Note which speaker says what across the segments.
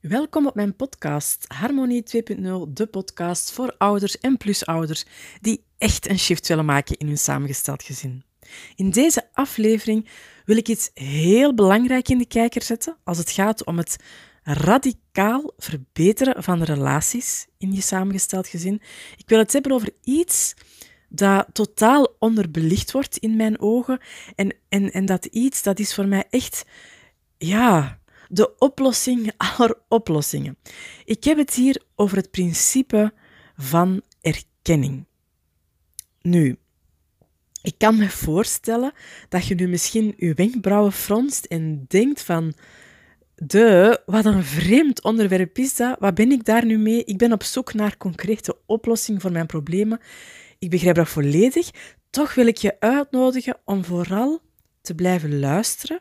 Speaker 1: Welkom op mijn podcast Harmonie 2.0, de podcast voor ouders en plusouders die echt een shift willen maken in hun samengesteld gezin. In deze aflevering wil ik iets heel belangrijk in de kijker zetten als het gaat om het radicaal verbeteren van relaties in je samengesteld gezin. Ik wil het hebben over iets dat totaal onderbelicht wordt in mijn ogen en, en, en dat iets dat is voor mij echt, ja, de oplossing aller oplossingen. Ik heb het hier over het principe van erkenning. Nu, ik kan me voorstellen dat je nu misschien je wenkbrauwen fronst en denkt van... De, wat een vreemd onderwerp is dat. Wat ben ik daar nu mee? Ik ben op zoek naar concrete oplossingen voor mijn problemen. Ik begrijp dat volledig. Toch wil ik je uitnodigen om vooral te blijven luisteren,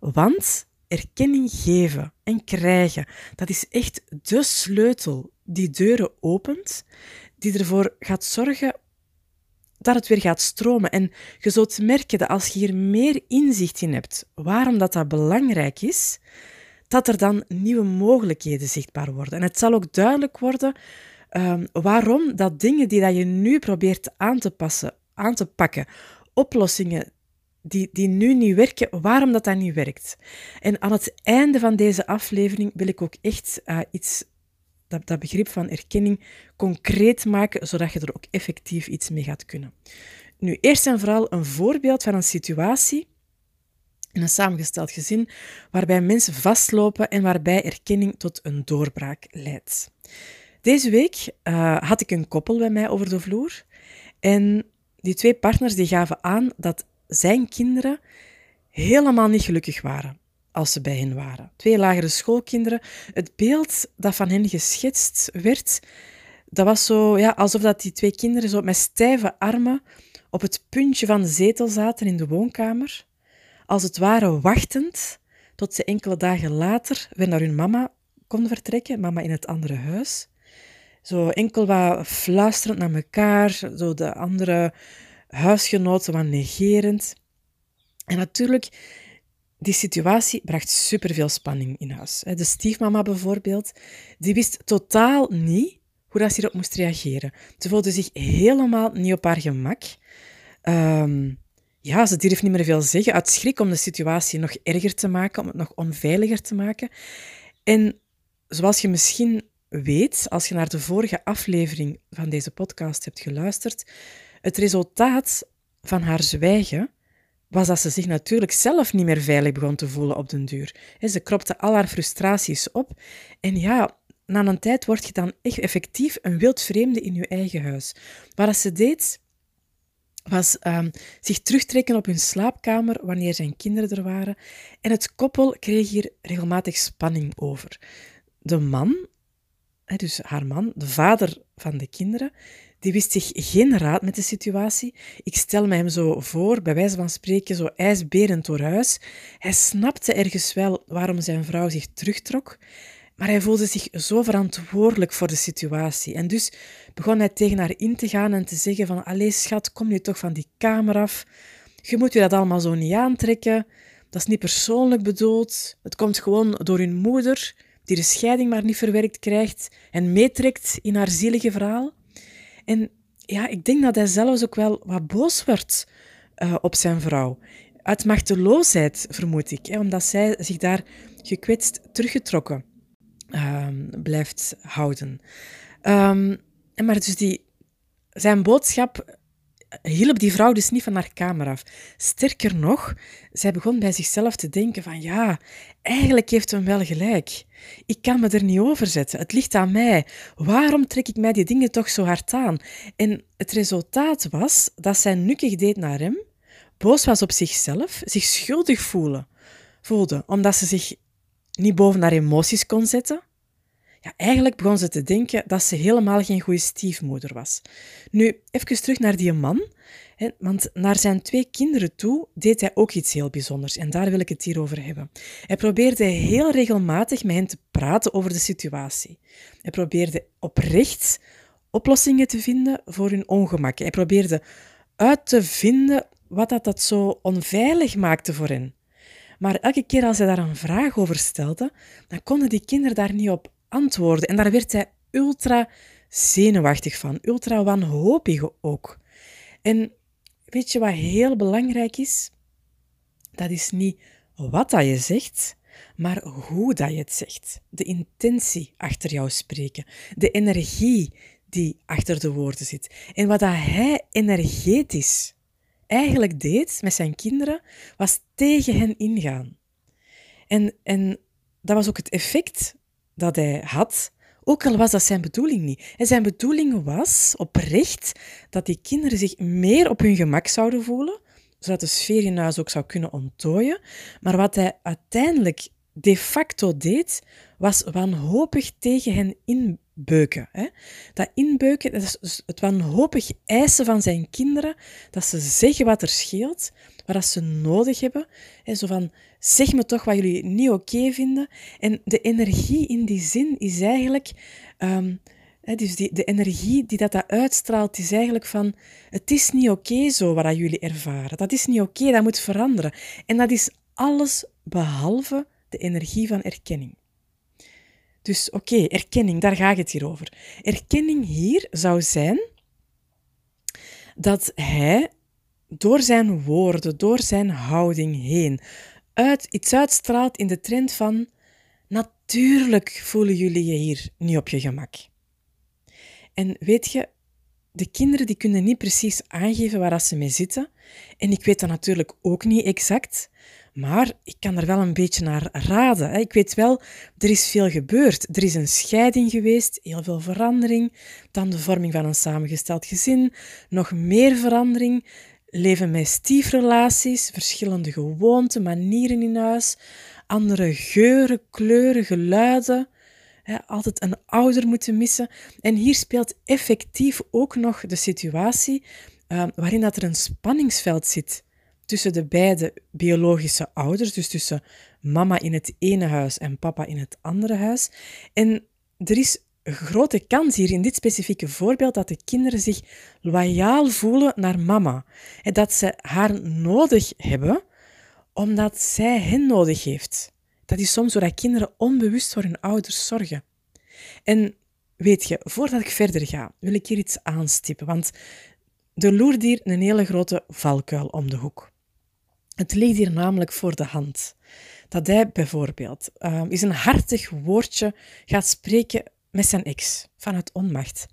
Speaker 1: want erkenning geven en krijgen, dat is echt de sleutel die deuren opent, die ervoor gaat zorgen dat het weer gaat stromen. En je zult merken dat als je hier meer inzicht in hebt waarom dat, dat belangrijk is, dat er dan nieuwe mogelijkheden zichtbaar worden. En het zal ook duidelijk worden um, waarom dat dingen die dat je nu probeert aan te passen, aan te pakken, oplossingen die, die nu niet werken, waarom dat dat niet werkt. En aan het einde van deze aflevering wil ik ook echt uh, iets, dat, dat begrip van erkenning concreet maken, zodat je er ook effectief iets mee gaat kunnen. Nu, eerst en vooral een voorbeeld van een situatie in een samengesteld gezin waarbij mensen vastlopen en waarbij erkenning tot een doorbraak leidt. Deze week uh, had ik een koppel bij mij over de vloer en die twee partners die gaven aan dat zijn kinderen helemaal niet gelukkig waren als ze bij hen waren. Twee lagere schoolkinderen. Het beeld dat van hen geschetst werd, dat was zo ja, alsof dat die twee kinderen zo met stijve armen op het puntje van de zetel zaten in de woonkamer, als het ware wachtend tot ze enkele dagen later weer naar hun mama konden vertrekken, mama in het andere huis. Zo enkel wat fluisterend naar elkaar, zo de andere huisgenoten wat negerend. En natuurlijk, die situatie bracht superveel spanning in huis. De stiefmama bijvoorbeeld, die wist totaal niet hoe dat ze erop moest reageren. Ze voelde zich helemaal niet op haar gemak. Um, ja, ze durfde niet meer veel zeggen, uit schrik om de situatie nog erger te maken, om het nog onveiliger te maken. En zoals je misschien weet, als je naar de vorige aflevering van deze podcast hebt geluisterd, het resultaat van haar zwijgen was dat ze zich natuurlijk zelf niet meer veilig begon te voelen op den duur. Ze kropte al haar frustraties op. En ja, na een tijd word je dan echt effectief een wildvreemde in je eigen huis. Wat ze deed, was um, zich terugtrekken op hun slaapkamer wanneer zijn kinderen er waren. En het koppel kreeg hier regelmatig spanning over. De man, dus haar man, de vader van de kinderen, die wist zich geen raad met de situatie. Ik stel me hem zo voor, bij wijze van spreken, zo ijsberend door huis. Hij snapte ergens wel waarom zijn vrouw zich terugtrok, maar hij voelde zich zo verantwoordelijk voor de situatie. En dus begon hij tegen haar in te gaan en te zeggen van allee schat, kom nu toch van die kamer af. Je moet je dat allemaal zo niet aantrekken. Dat is niet persoonlijk bedoeld. Het komt gewoon door hun moeder, die de scheiding maar niet verwerkt krijgt en meetrekt in haar zielige verhaal. En ja, ik denk dat hij zelfs ook wel wat boos werd uh, op zijn vrouw. Uit machteloosheid, vermoed ik, hè, omdat zij zich daar gekwetst teruggetrokken uh, blijft houden. Um, maar dus die, zijn boodschap hielp die vrouw dus niet van haar kamer af. Sterker nog, zij begon bij zichzelf te denken van ja, eigenlijk heeft hem wel gelijk. Ik kan me er niet over zetten. Het ligt aan mij. Waarom trek ik mij die dingen toch zo hard aan? En het resultaat was dat zij nukkig deed naar hem, boos was op zichzelf, zich schuldig voelde, voelde omdat ze zich niet boven haar emoties kon zetten, ja, eigenlijk begon ze te denken dat ze helemaal geen goede stiefmoeder was. Nu, even terug naar die man. Hè, want naar zijn twee kinderen toe deed hij ook iets heel bijzonders. En daar wil ik het hier over hebben. Hij probeerde heel regelmatig met hen te praten over de situatie. Hij probeerde oprecht oplossingen te vinden voor hun ongemak. Hij probeerde uit te vinden wat dat, dat zo onveilig maakte voor hen. Maar elke keer als hij daar een vraag over stelde, dan konden die kinderen daar niet op antwoorden. En daar werd hij ultra zenuwachtig van, ultra wanhopig ook. En weet je wat heel belangrijk is? Dat is niet wat dat je zegt, maar hoe dat je het zegt. De intentie achter jou spreken, de energie die achter de woorden zit. En wat dat hij energetisch eigenlijk deed met zijn kinderen, was tegen hen ingaan. En, en dat was ook het effect dat hij had, ook al was dat zijn bedoeling niet. En zijn bedoeling was oprecht dat die kinderen zich meer op hun gemak zouden voelen, zodat de sfeer in huis ook zou kunnen ontdooien. Maar wat hij uiteindelijk de facto deed, was wanhopig tegen hen inbeuken. Hè? Dat inbeuken, is dus het wanhopig eisen van zijn kinderen, dat ze zeggen wat er scheelt, wat ze nodig hebben. Hè? Zo van, zeg me toch wat jullie niet oké vinden. En de energie in die zin is eigenlijk... Um, dus die, de energie die dat, dat uitstraalt, is eigenlijk van: het is niet oké zo wat jullie ervaren. Dat is niet oké, dat moet veranderen. En dat is alles behalve de energie van erkenning. Dus oké, erkenning, daar gaat het hier over. Erkenning hier zou zijn dat hij door zijn woorden, door zijn houding heen, uit, iets uitstraalt in de trend van natuurlijk voelen jullie je hier niet op je gemak. En weet je, de kinderen die kunnen niet precies aangeven waar ze mee zitten. En ik weet dat natuurlijk ook niet exact. Maar ik kan er wel een beetje naar raden. Ik weet wel, er is veel gebeurd. Er is een scheiding geweest, heel veel verandering. Dan de vorming van een samengesteld gezin. Nog meer verandering. Leven met stiefrelaties, verschillende gewoonten, manieren in huis. Andere geuren, kleuren, geluiden. altijd een ouder moeten missen. En hier speelt effectief ook nog de situatie uh, waarin dat er een spanningsveld zit tussen de beide biologische ouders, dus tussen mama in het ene huis en papa in het andere huis. En er is grote kans hier in dit specifieke voorbeeld dat de kinderen zich loyaal voelen naar mama. En dat ze haar nodig hebben omdat zij hen nodig heeft. Dat is soms dat kinderen onbewust voor hun ouders zorgen. En weet je, voordat ik verder ga, wil ik hier iets aanstippen, want er loert hier een hele grote valkuil om de hoek. Het ligt hier namelijk voor de hand dat hij bijvoorbeeld uh, een hartig woordje gaat spreken met zijn ex vanuit onmacht.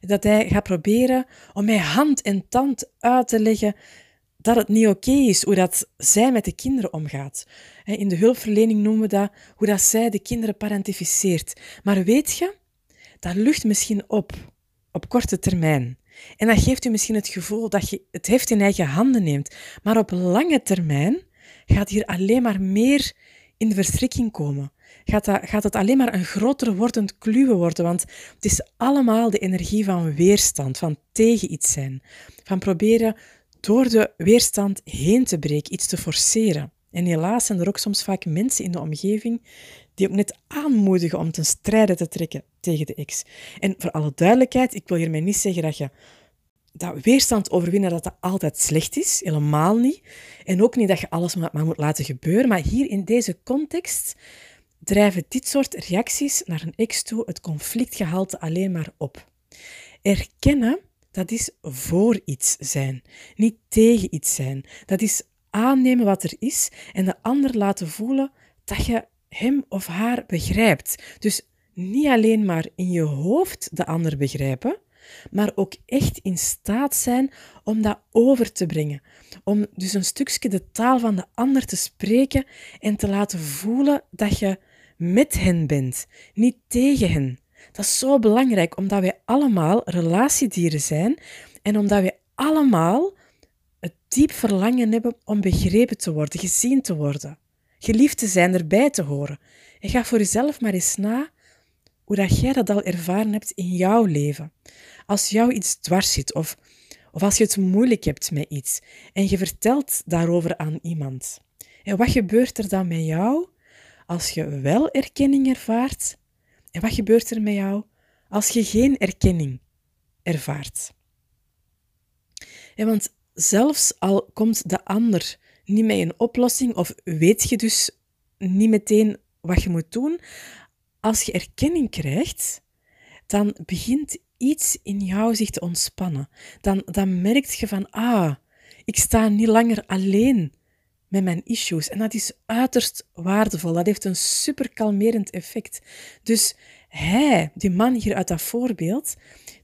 Speaker 1: Dat hij gaat proberen om met hand en tand uit te leggen dat het niet oké is hoe dat zij met de kinderen omgaat. In de hulpverlening noemen we dat hoe dat zij de kinderen parentificeert. Maar weet je, dat lucht misschien op, op korte termijn. En dat geeft u misschien het gevoel dat je het heft in eigen handen neemt. Maar op lange termijn gaat hier alleen maar meer in de verstrikking komen. Gaat, dat, gaat het alleen maar een groter wordend kluwen worden, want het is allemaal de energie van weerstand, van tegen iets zijn. Van proberen door de weerstand heen te breken, iets te forceren. En helaas zijn er ook soms vaak mensen in de omgeving die ook net aanmoedigen om ten strijde te trekken tegen de ex. En voor alle duidelijkheid, ik wil hiermee niet zeggen dat je dat weerstand overwinnen dat dat altijd slecht is, helemaal niet. En ook niet dat je alles maar moet laten gebeuren, maar hier in deze context drijven dit soort reacties naar een ex toe het conflictgehalte alleen maar op. Erkennen, dat is voor iets zijn, niet tegen iets zijn. Dat is aannemen wat er is en de ander laten voelen dat je hem of haar begrijpt. Dus niet alleen maar in je hoofd de ander begrijpen, maar ook echt in staat zijn om dat over te brengen. Om dus een stukje de taal van de ander te spreken en te laten voelen dat je met hen bent, niet tegen hen. Dat is zo belangrijk, omdat wij allemaal relatiedieren zijn en omdat wij allemaal het diep verlangen hebben om begrepen te worden, gezien te worden, geliefd te zijn, erbij te horen. En ga voor jezelf maar eens na hoe dat jij dat al ervaren hebt in jouw leven. Als jou iets dwars zit of, of als je het moeilijk hebt met iets en je vertelt daarover aan iemand. En wat gebeurt er dan met jou als je wel erkenning ervaart? En wat gebeurt er met jou als je geen erkenning ervaart? En want zelfs al komt de ander niet met een oplossing of weet je dus niet meteen wat je moet doen. Als je erkenning krijgt, dan begint iets in jou zich te ontspannen. Dan, dan merk je van, ah, ik sta niet langer alleen met mijn issues. En dat is uiterst waardevol. Dat heeft een super kalmerend effect. Dus hij, die man hier uit dat voorbeeld,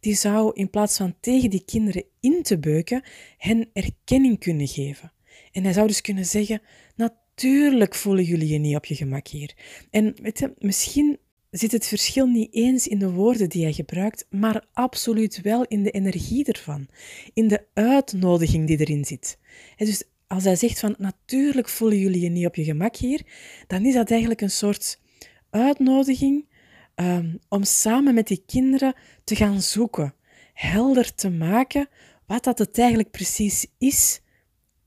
Speaker 1: die zou in plaats van tegen die kinderen in te beuken, hen erkenning kunnen geven. En hij zou dus kunnen zeggen: Natuurlijk voelen jullie je niet op je gemak hier. En weet je, misschien zit het verschil niet eens in de woorden die hij gebruikt, maar absoluut wel in de energie ervan, in de uitnodiging die erin zit. dus als hij zegt van natuurlijk voelen jullie je niet op je gemak hier, dan is dat eigenlijk een soort uitnodiging um, om samen met die kinderen te gaan zoeken, helder te maken wat dat het eigenlijk precies is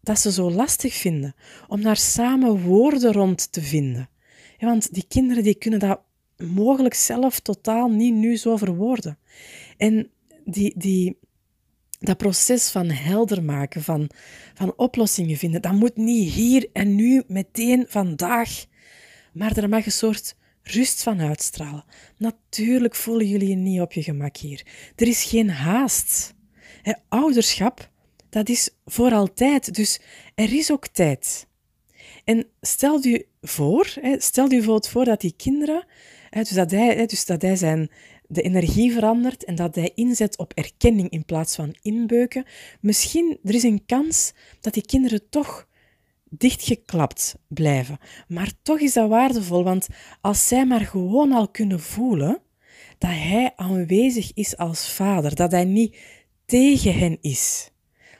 Speaker 1: dat ze zo lastig vinden, om daar samen woorden rond te vinden. Ja, want die kinderen die kunnen dat mogelijk zelf totaal niet nu zo verwoorden. En die, die, dat proces van helder maken, van, van oplossingen vinden, dat moet niet hier en nu, meteen, vandaag, maar er mag een soort rust van uitstralen. Natuurlijk voelen jullie je niet op je gemak hier. Er is geen haast. ouderschap, dat is voor altijd, dus er is ook tijd. En stel je voor, stel je voor dat die kinderen, dus dat hij, dus dat hij zijn, de energie verandert en dat hij inzet op erkenning in plaats van inbeuken. Misschien, er is een kans dat die kinderen toch dichtgeklapt blijven. Maar toch is dat waardevol, want als zij maar gewoon al kunnen voelen dat hij aanwezig is als vader, dat hij niet tegen hen is,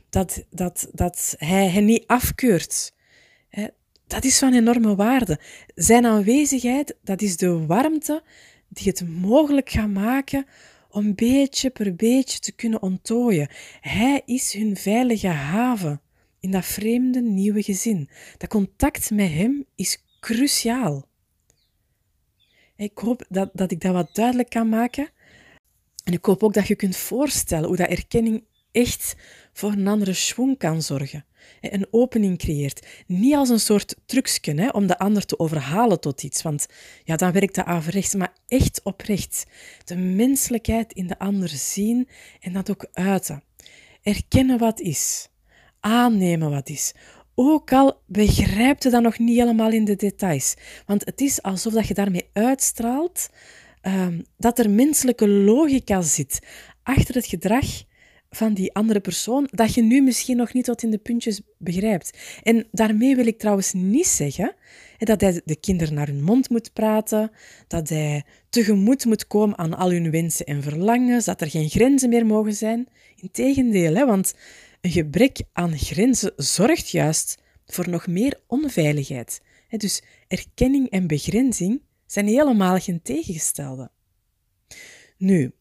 Speaker 1: dat, dat, dat hij hen niet afkeurt, dat is van enorme waarde. Zijn aanwezigheid, dat is de warmte die het mogelijk gaat maken om beetje per beetje te kunnen onttooien. Hij is hun veilige haven in dat vreemde nieuwe gezin. Dat contact met hem is cruciaal. Ik hoop dat, dat ik dat wat duidelijk kan maken. En ik hoop ook dat je kunt voorstellen hoe dat erkenning echt voor een andere schwung kan zorgen. Een opening creëert. Niet als een soort trucsje hè, om de ander te overhalen tot iets, want ja, dan werkt dat averechts, maar echt oprecht. De menselijkheid in de ander zien en dat ook uiten. Erkennen wat is. Aannemen wat is. Ook al begrijpt je dat nog niet helemaal in de details. Want het is alsof dat je daarmee uitstraalt uh, dat er menselijke logica zit achter het gedrag van die andere persoon dat je nu misschien nog niet tot in de puntjes begrijpt. En daarmee wil ik trouwens niet zeggen dat hij de kinderen naar hun mond moet praten, dat hij tegemoet moet komen aan al hun wensen en verlangens, dat er geen grenzen meer mogen zijn. Integendeel, hè, want een gebrek aan grenzen zorgt juist voor nog meer onveiligheid. Dus erkenning en begrenzing zijn helemaal geen tegengestelde. Nu,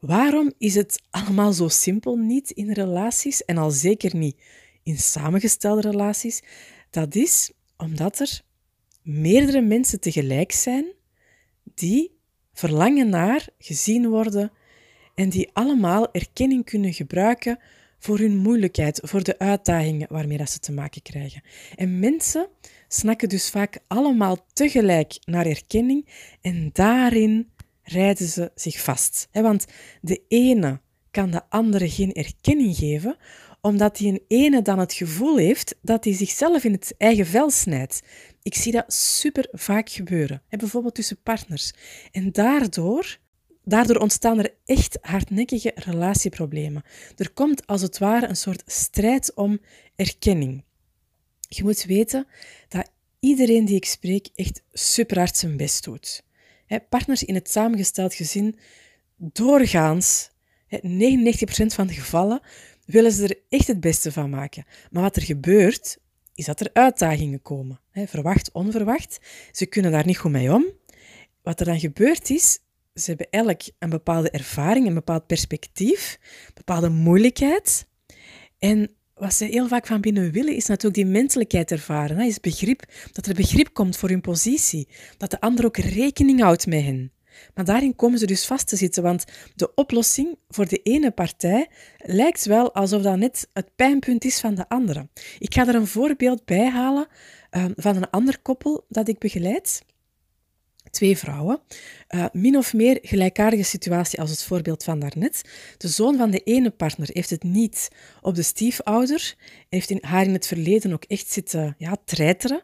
Speaker 1: Waarom is het allemaal zo simpel niet in relaties en al zeker niet in samengestelde relaties? Dat is omdat er meerdere mensen tegelijk zijn die verlangen naar gezien worden en die allemaal erkenning kunnen gebruiken voor hun moeilijkheid, voor de uitdagingen waarmee dat ze te maken krijgen. En mensen snakken dus vaak allemaal tegelijk naar erkenning en daarin rijden ze zich vast. Want de ene kan de andere geen erkenning geven, omdat die een ene dan het gevoel heeft dat hij zichzelf in het eigen vel snijdt. Ik zie dat super vaak gebeuren, bijvoorbeeld tussen partners. En daardoor, daardoor ontstaan er echt hardnekkige relatieproblemen. Er komt als het ware een soort strijd om erkenning. Je moet weten dat iedereen die ik spreek echt super hard zijn best doet partners in het samengesteld gezin, doorgaans, 99% van de gevallen, willen ze er echt het beste van maken. Maar wat er gebeurt, is dat er uitdagingen komen. Verwacht, onverwacht. Ze kunnen daar niet goed mee om. Wat er dan gebeurt is, ze hebben elk een bepaalde ervaring, een bepaald perspectief, een bepaalde moeilijkheid. En wat ze heel vaak van binnen willen, is natuurlijk die menselijkheid ervaren. Hè? Is begrip, dat er begrip komt voor hun positie. Dat de ander ook rekening houdt met hen. Maar daarin komen ze dus vast te zitten, want de oplossing voor de ene partij lijkt wel alsof dat net het pijnpunt is van de andere. Ik ga er een voorbeeld bij halen ehm, van een ander koppel dat ik begeleid. Twee vrouwen, uh, min of meer gelijkaardige situatie als het voorbeeld van daarnet. De zoon van de ene partner heeft het niet op de stiefouder, heeft in, haar in het verleden ook echt zitten ja, treiteren.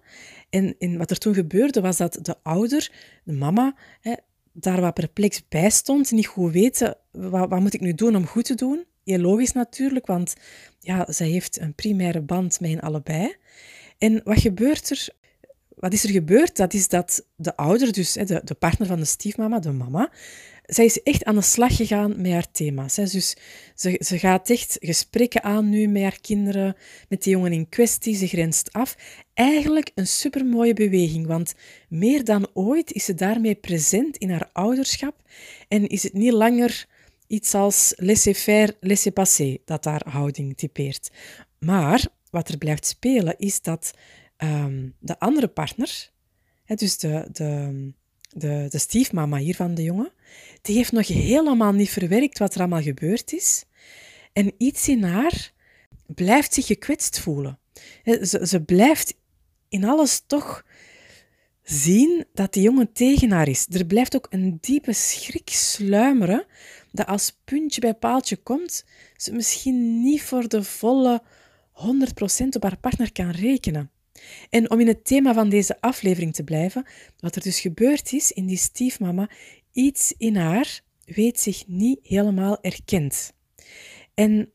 Speaker 1: En, en wat er toen gebeurde was dat de ouder, de mama, hè, daar wat perplex bij stond, niet goed weten, wat, wat moet ik nu doen om goed te doen? Heel logisch natuurlijk, want ja, zij heeft een primaire band met hen allebei. En wat gebeurt er? Wat is er gebeurd? Dat is dat de ouder, dus de, de partner van de stiefmama, de mama, zij is echt aan de slag gegaan met haar thema's. Dus ze, ze gaat echt gesprekken aan nu met haar kinderen, met die jongen in kwestie. Ze grenst af. Eigenlijk een supermooie beweging, want meer dan ooit is ze daarmee present in haar ouderschap en is het niet langer iets als laissez-faire, laissez-passer dat haar houding typeert. Maar wat er blijft spelen is dat um, de andere partner, dus de, de, de, de stiefmama hier van de jongen, die heeft nog helemaal niet verwerkt wat er allemaal gebeurd is. En iets in haar blijft zich gekwetst voelen. Ze, ze blijft in alles toch zien dat die jongen tegen haar is. Er blijft ook een diepe schrik sluimeren dat als puntje bij paaltje komt, ze misschien niet voor de volle 100% op haar partner kan rekenen. En om in het thema van deze aflevering te blijven, wat er dus gebeurd is in die stiefmama, iets in haar weet zich niet helemaal erkend. En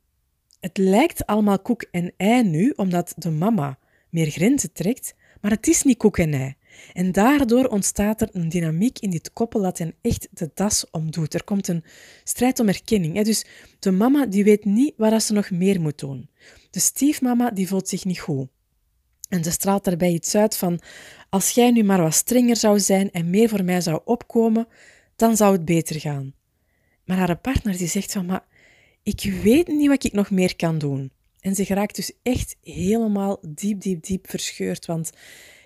Speaker 1: het lijkt allemaal koek en ei nu, omdat de mama meer grenzen trekt, maar het is niet koek en ei. En daardoor ontstaat er een dynamiek in dit koppel dat hen echt de das omdoet. Er komt een strijd om erkenning. Dus de mama die weet niet waar ze nog meer moet doen. De stiefmama die voelt zich niet goed. En ze straalt daarbij iets uit van: als jij nu maar wat strenger zou zijn en meer voor mij zou opkomen, dan zou het beter gaan. Maar haar partner die zegt van: maar ik weet niet wat ik nog meer kan doen. En ze geraakt dus echt helemaal diep, diep, diep verscheurd. Want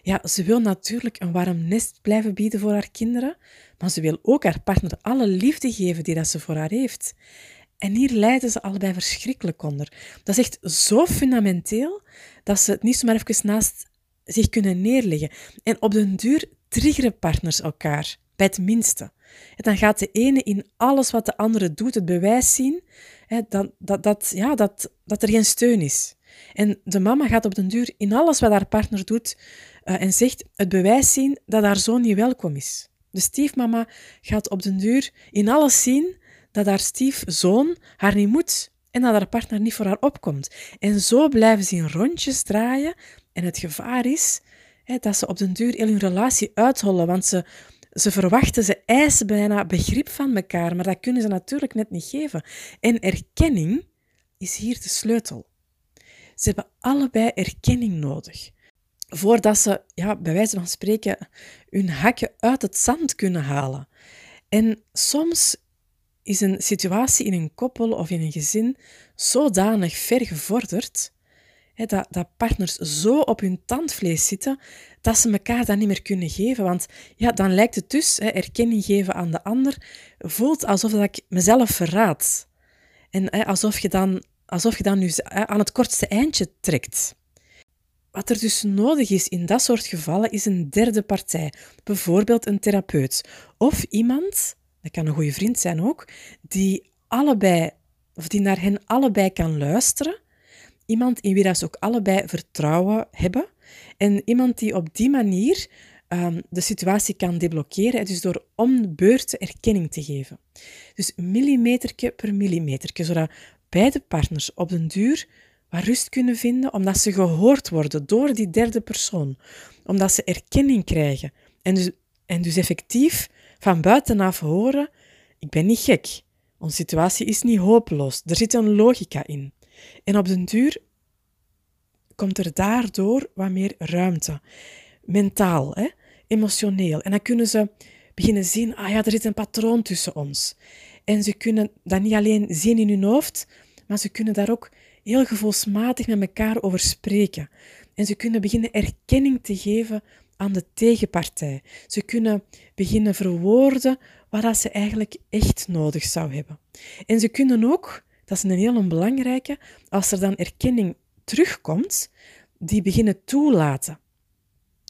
Speaker 1: ja, ze wil natuurlijk een warm nest blijven bieden voor haar kinderen, maar ze wil ook haar partner alle liefde geven die dat ze voor haar heeft. En hier lijden ze allebei verschrikkelijk onder. Dat is echt zo fundamenteel dat ze het niet zomaar even naast zich kunnen neerleggen. En op den duur triggeren partners elkaar, bij het minste. En dan gaat de ene in alles wat de andere doet het bewijs zien hè, dat, dat, dat, ja, dat, dat er geen steun is. En de mama gaat op den duur in alles wat haar partner doet uh, en zegt het bewijs zien dat haar zoon niet welkom is. De stiefmama gaat op den duur in alles zien dat haar stiefzoon haar niet moet en dat haar partner niet voor haar opkomt. En zo blijven ze in rondjes draaien en het gevaar is hè, dat ze op den duur hun relatie uithollen, want ze, ze verwachten, ze eisen bijna begrip van elkaar, maar dat kunnen ze natuurlijk net niet geven. En erkenning is hier de sleutel. Ze hebben allebei erkenning nodig. Voordat ze, ja, bij wijze van spreken, hun hakken uit het zand kunnen halen. En soms is een situatie in een koppel of in een gezin zodanig ver gevorderd hè, dat, dat partners zo op hun tandvlees zitten dat ze elkaar dat niet meer kunnen geven. Want ja, dan lijkt het dus, hè, erkenning geven aan de ander, voelt alsof dat ik mezelf verraad. En hè, alsof, je dan, alsof je dan nu aan het kortste eindje trekt. Wat er dus nodig is in dat soort gevallen is een derde partij, bijvoorbeeld een therapeut of iemand dat kan een goede vriend zijn ook, die allebei, of die naar hen allebei kan luisteren. Iemand in wie dat ze ook allebei vertrouwen hebben. En iemand die op die manier um, de situatie kan deblokkeren, dus door om de beurt erkenning te geven. Dus millimeterke per millimeterke, zodat beide partners op den duur wat rust kunnen vinden, omdat ze gehoord worden door die derde persoon, omdat ze erkenning krijgen en dus, en dus effectief van buitenaf horen, ik ben niet gek. Onze situatie is niet hopeloos. Er zit een logica in. En op den duur komt er daardoor wat meer ruimte. Mentaal, hè? emotioneel. En dan kunnen ze beginnen zien, ah ja, er zit een patroon tussen ons. En ze kunnen dat niet alleen zien in hun hoofd, maar ze kunnen daar ook heel gevoelsmatig met elkaar over spreken. En ze kunnen beginnen erkenning te geven aan de tegenpartij. Ze kunnen beginnen verwoorden wat ze eigenlijk echt nodig zou hebben. En ze kunnen ook, dat is een heel belangrijke, als er dan erkenning terugkomt, die beginnen toelaten.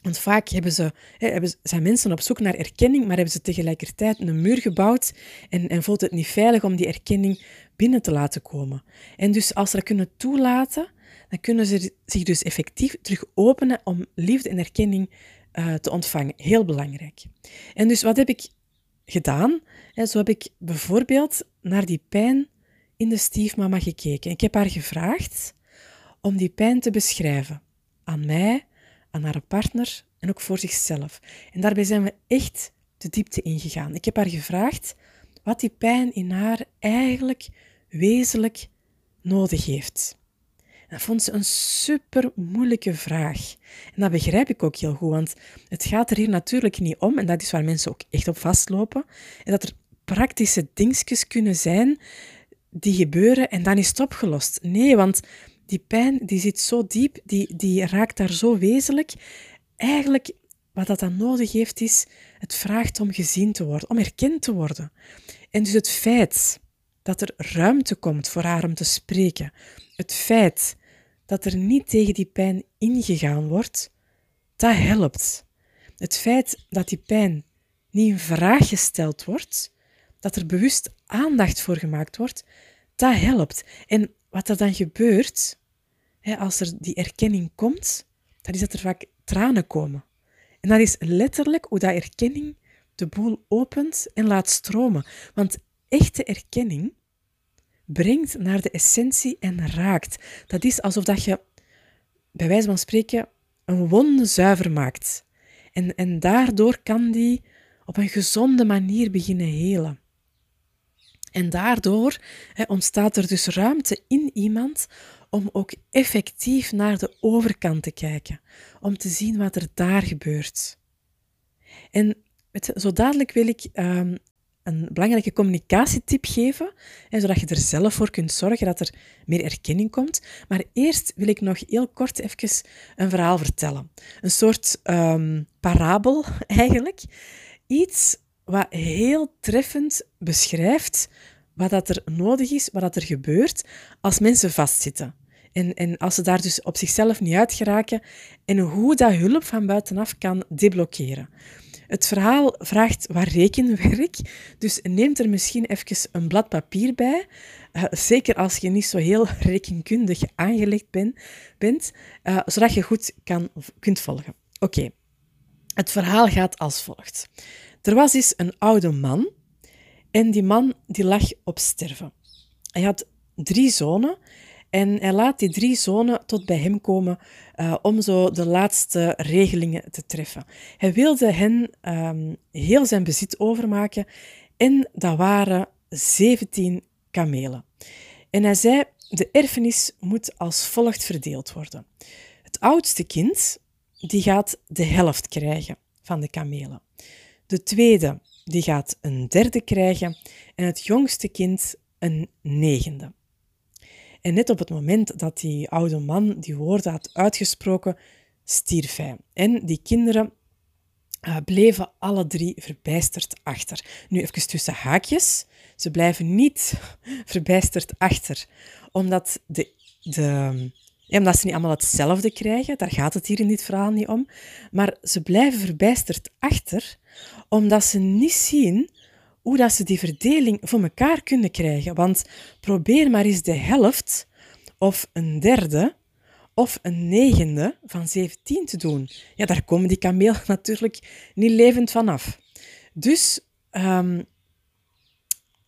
Speaker 1: Want vaak hebben ze, hè, zijn mensen op zoek naar erkenning, maar hebben ze tegelijkertijd een muur gebouwd en, en voelt het niet veilig om die erkenning binnen te laten komen. En dus als ze dat kunnen toelaten, dan kunnen ze zich dus effectief terug openen om liefde en erkenning uh, te ontvangen. Heel belangrijk. En dus wat heb ik gedaan? zo heb ik bijvoorbeeld naar die pijn in de stiefmama gekeken. Ik heb haar gevraagd om die pijn te beschrijven. Aan mij, aan haar partner en ook voor zichzelf. En daarbij zijn we echt de diepte ingegaan. Ik heb haar gevraagd wat die pijn in haar eigenlijk wezenlijk nodig heeft. Dat vond ze een super moeilijke vraag. En dat begrijp ik ook heel goed, want het gaat er hier natuurlijk niet om, en dat is waar mensen ook echt op vastlopen, en dat er praktische dingetjes kunnen zijn die gebeuren en dan is het opgelost. Nee, want die pijn die zit zo diep, die, die raakt daar zo wezenlijk. Eigenlijk, wat dat dan nodig heeft, is het vraagt om gezien te worden, om erkend te worden. En dus het feit dat er ruimte komt voor haar om te spreken, het feit dat er niet tegen die pijn ingegaan wordt, dat helpt. Het feit dat die pijn niet in vraag gesteld wordt, dat er bewust aandacht voor gemaakt wordt, dat helpt. En wat er dan gebeurt, als er die erkenning komt, dat is dat er vaak tranen komen. En dat is letterlijk hoe dat erkenning de boel opent en laat stromen. Want echte erkenning brengt naar de essentie en raakt. Dat is alsof dat je, bij wijze van spreken, een wonde zuiver maakt. En, en daardoor kan die op een gezonde manier beginnen helen. En daardoor ontstaat er dus ruimte in iemand om ook effectief naar de overkant te kijken, om te zien wat er daar gebeurt. En zo dadelijk wil ik um, een belangrijke communicatietip geven, hè, zodat je er zelf voor kunt zorgen dat er meer erkenning komt. Maar eerst wil ik nog heel kort even een verhaal vertellen. Een soort um, parabel eigenlijk. Iets wat heel treffend beschrijft wat dat er nodig is, wat dat er gebeurt als mensen vastzitten. En, en als ze daar dus op zichzelf niet uit geraken en hoe dat hulp van buitenaf kan deblokkeren. Het verhaal vraagt wat rekenwerk, dus neem er misschien even een blad papier bij. Uh, zeker als je niet zo heel rekenkundig aangelegd ben, bent, uh, zodat je goed kan, kunt volgen. Oké, het verhaal gaat als volgt. Er was eens een oude man en die man die lag op sterven. Hij had drie zonen en hij laat die drie zonen tot bij hem komen uh, om zo de laatste regelingen te treffen. Hij wilde hen um, heel zijn bezit overmaken en dat waren 17 kamelen. En hij zei, de erfenis moet als volgt verdeeld worden. Het oudste kind die gaat de helft krijgen van de kamelen. De tweede die gaat een derde krijgen en het jongste kind een negende. En net op het moment dat die oude man die woorden had uitgesproken, stierf hij. En die kinderen uh, bleven alle drie verbijsterd achter. Nu even tussen haakjes. Ze blijven niet verbijsterd achter, omdat, de, de, omdat ze niet allemaal hetzelfde krijgen. Daar gaat het hier in dit verhaal niet om. Maar ze blijven verbijsterd achter, omdat ze niet zien hoe dat ze die verdeling voor elkaar kunnen krijgen. Want probeer maar eens de helft of een derde of een negende van 17 te doen. Ja, daar komen die kameel natuurlijk niet levend vanaf. Dus um,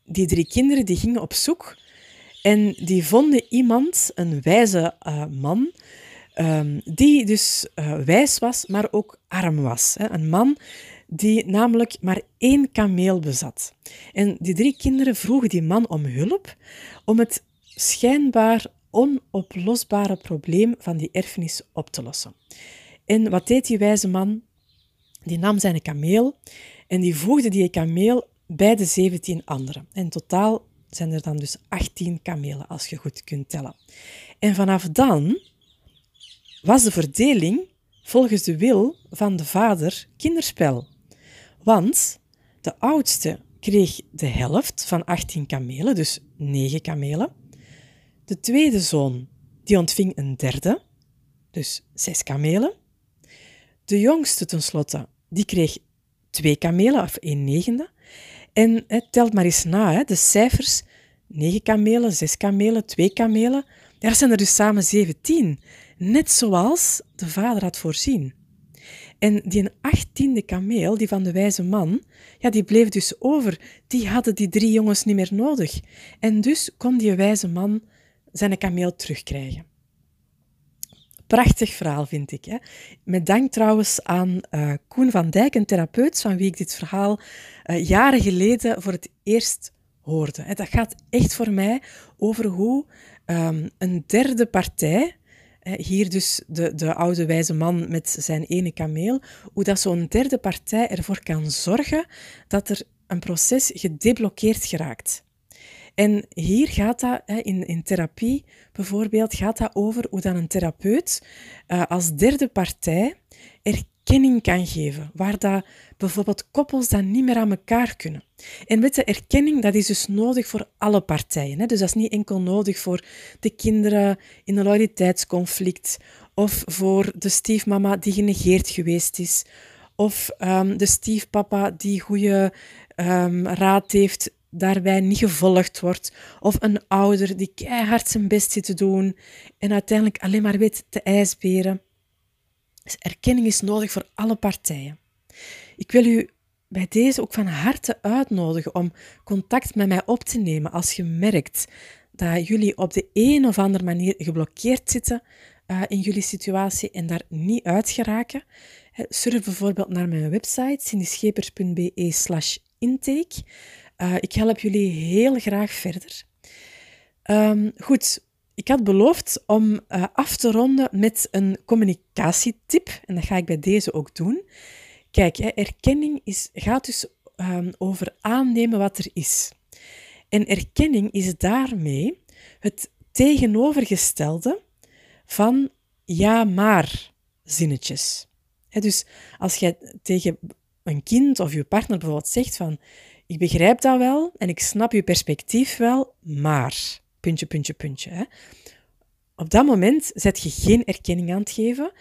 Speaker 1: die drie kinderen die gingen op zoek en die vonden iemand, een wijze uh, man, um, die dus uh, wijs was, maar ook arm was. Hè. Een man die namelijk maar één kameel bezat. En die drie kinderen vroegen die man om hulp om het schijnbaar onoplosbare probleem van die erfenis op te lossen. En wat deed die wijze man? Die nam zijn kameel en die voegde die kameel bij de 17 anderen. In totaal zijn er dan dus 18 kamelen, als je goed kunt tellen. En vanaf dan was de verdeling volgens de wil van de vader kinderspel. Want de oudste kreeg de helft van 18 kamelen, dus 9 kamelen. De tweede zoon die ontving een derde, dus 6 kamelen. De jongste tenslotte, die kreeg 2 kamelen, of 1 negende. En telt maar eens na, hè, de cijfers 9 kamelen, 6 kamelen, 2 kamelen. Daar zijn er dus samen 17, net zoals de vader had voorzien. En die achttiende kameel, die van de wijze man, ja, die bleef dus over. Die hadden die drie jongens niet meer nodig. En dus kon die wijze man zijn kameel terugkrijgen. Prachtig verhaal, vind ik. Hè? Met dank trouwens aan uh, Koen van Dijk, een therapeut, van wie ik dit verhaal uh, jaren geleden voor het eerst hoorde. Dat gaat echt voor mij over hoe um, een derde partij, hier dus de, de oude wijze man met zijn ene kameel, hoe dat zo'n derde partij ervoor kan zorgen dat er een proces gedeblokkeerd geraakt. En hier gaat dat, in, in therapie bijvoorbeeld, gaat dat over hoe dan een therapeut uh, als derde partij erkenning kan geven, waar dat bijvoorbeeld koppels dan niet meer aan elkaar kunnen. En met de erkenning, dat is dus nodig voor alle partijen. Hè? Dus dat is niet enkel nodig voor de kinderen in een loyaliteitsconflict, of voor de stiefmama die genegeerd geweest is, of um, de stiefpapa die goede um, raad heeft daarbij niet gevolgd wordt, of een ouder die keihard zijn best zit te doen en uiteindelijk alleen maar weet te ijsberen. Dus erkenning is nodig voor alle partijen. Ik wil u bij deze ook van harte uitnodigen om contact met mij op te nemen als je merkt dat jullie op de een of andere manier geblokkeerd zitten uh, in jullie situatie en daar niet uit geraken. Surf bijvoorbeeld naar mijn website cindyschepers.be slash intake. Uh, ik help jullie heel graag verder. Um, goed, ik had beloofd om uh, af te ronden met een communicatietip en dat ga ik bij deze ook doen. Kijk, hè, erkenning is, gaat dus um, over aannemen wat er is. En erkenning is daarmee het tegenovergestelde van ja maar zinnetjes. dus als jij tegen een kind of je partner bijvoorbeeld zegt van ik begrijp dat wel en ik snap je perspectief wel, maar puntje, puntje, puntje. Hè. Op dat moment zet je geen erkenning aan het geven,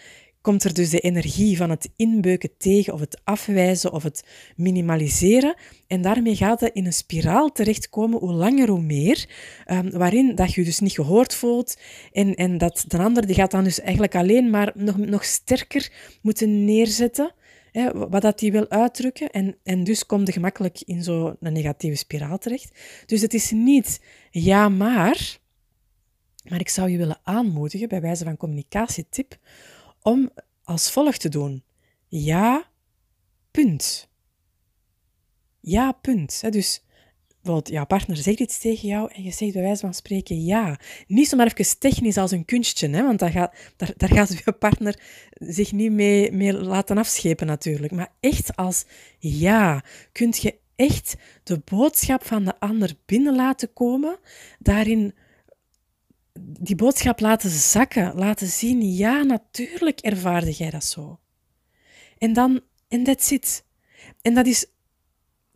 Speaker 1: komt er dus de energie van het inbeuken tegen of het afwijzen of het minimaliseren. En daarmee gaat het in een spiraal terechtkomen, hoe langer hoe meer, um, waarin dat je dus niet gehoord voelt en, en dat de ander die gaat dan dus eigenlijk alleen maar nog, nog sterker moeten neerzetten wat dat die wil uitdrukken. En, en dus komt je gemakkelijk in zo'n negatieve spiraal terecht. Dus het is niet ja maar, maar ik zou je willen aanmoedigen, bij wijze van communicatietip, om als volgt te doen. Ja, punt. Ja, punt. Dus bijvoorbeeld jouw partner zegt iets tegen jou en je zegt bij wijze van spreken ja. Niet zomaar even technisch als een kunstje, hè, want daar gaat, daar, daar gaat je partner zich niet mee, mee laten afschepen natuurlijk. Maar echt als ja, kun je echt de boodschap van de ander binnen laten komen, daarin die boodschap laten zakken, laten zien, ja, natuurlijk ervaarde jij dat zo. En dan, en that's it. En dat is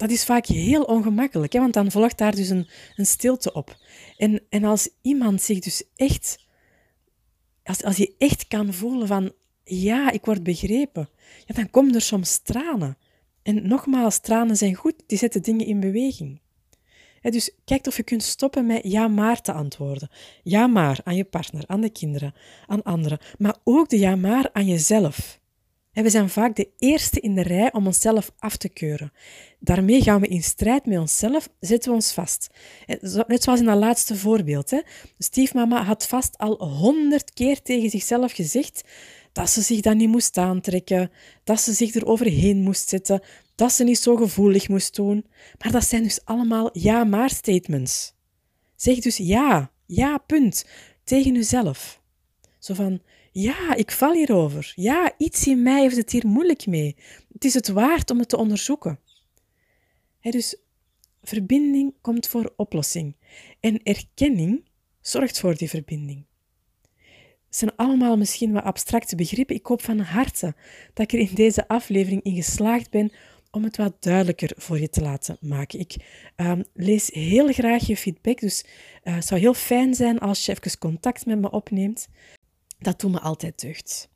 Speaker 1: dat is vaak heel ongemakkelijk, hè, want dan volgt daar dus een, een stilte op. En, en als iemand zich dus echt, als, als je echt kan voelen van, ja, ik word begrepen, ja, dan komen er soms tranen. En nogmaals, tranen zijn goed, die zetten dingen in beweging. dus kijk of je kunt stoppen met ja maar te antwoorden. Ja maar aan je partner, aan de kinderen, aan anderen. Maar ook de ja maar aan jezelf. We zijn vaak de eerste in de rij om onszelf af te keuren. Daarmee gaan we in strijd met onszelf, zetten we ons vast. Net zoals in dat laatste voorbeeld. Hè. Stiefmama had vast al honderd keer tegen zichzelf gezegd dat ze zich dan niet moest aantrekken, dat ze zich er overheen moest zetten, dat ze niet zo gevoelig moest doen. Maar dat zijn dus allemaal ja-maar statements. Zeg dus ja, ja, punt, tegen uzelf. Zo van, ja, ik val hierover. Ja, iets in mij heeft het hier moeilijk mee. Het is het waard om het te onderzoeken. dus verbinding komt voor oplossing en erkenning zorgt voor die verbinding. Het zijn allemaal misschien wat abstracte begrippen. Ik hoop van harte dat ik er in deze aflevering in geslaagd ben om het wat duidelijker voor je te laten maken. Ik ehm, lees heel graag je feedback, dus uh, het zou heel fijn zijn als je even contact met me opneemt. Dat doet me altijd deugd.